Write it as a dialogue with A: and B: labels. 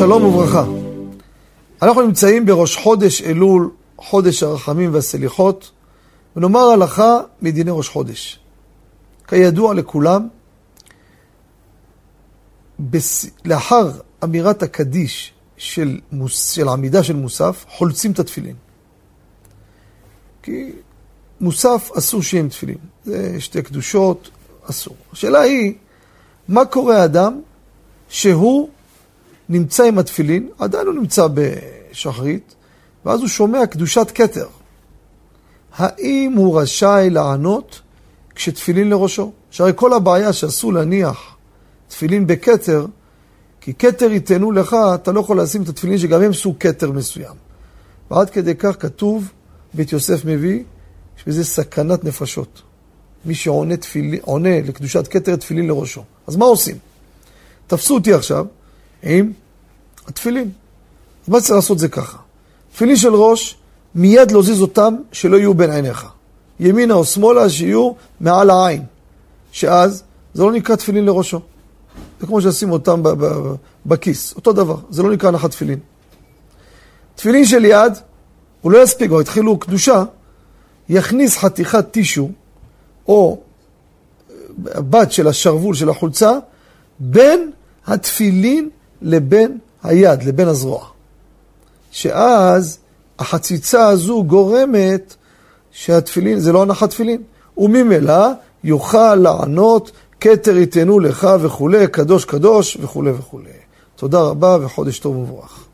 A: שלום וברכה. אנחנו נמצאים בראש חודש אלול, חודש הרחמים והסליחות, ונאמר הלכה מדיני ראש חודש. כידוע לכולם, בס... לאחר אמירת הקדיש של, מוס... של עמידה של מוסף, חולצים את התפילין. כי מוסף אסור שיהיה עם תפילין. זה שתי קדושות, אסור. השאלה היא, מה קורה אדם שהוא נמצא עם התפילין, עדיין הוא נמצא בשחרית, ואז הוא שומע קדושת כתר. האם הוא רשאי לענות כשתפילין לראשו? שהרי כל הבעיה שאסור להניח תפילין בכתר, כי כתר ייתנו לך, אתה לא יכול לשים את התפילין שגם הם סוג כתר מסוים. ועד כדי כך כתוב, בית יוסף מביא, יש בזה סכנת נפשות. מי שעונה תפיל... לקדושת כתר תפילין לראשו. אז מה עושים? תפסו אותי עכשיו עם התפילין. אז מה צריך לעשות זה ככה? תפילין של ראש, מיד להזיז אותם שלא יהיו בין עיניך. ימינה או שמאלה, שיהיו מעל העין. שאז זה לא נקרא תפילין לראשו. זה כמו שישים אותם בכיס, אותו דבר, זה לא נקרא הנחת תפילין. תפילין של יד, הוא לא יספיק, כבר התחילו קדושה, יכניס חתיכת טישו, או בת של השרוול של החולצה, בין התפילין לבין היד, לבין הזרוע. שאז החציצה הזו גורמת שהתפילין, זה לא הנחת תפילין. וממילא יוכל לענות, כתר יתנו לך וכולי, קדוש קדוש וכולי וכולי. תודה רבה וחודש טוב ומבורך.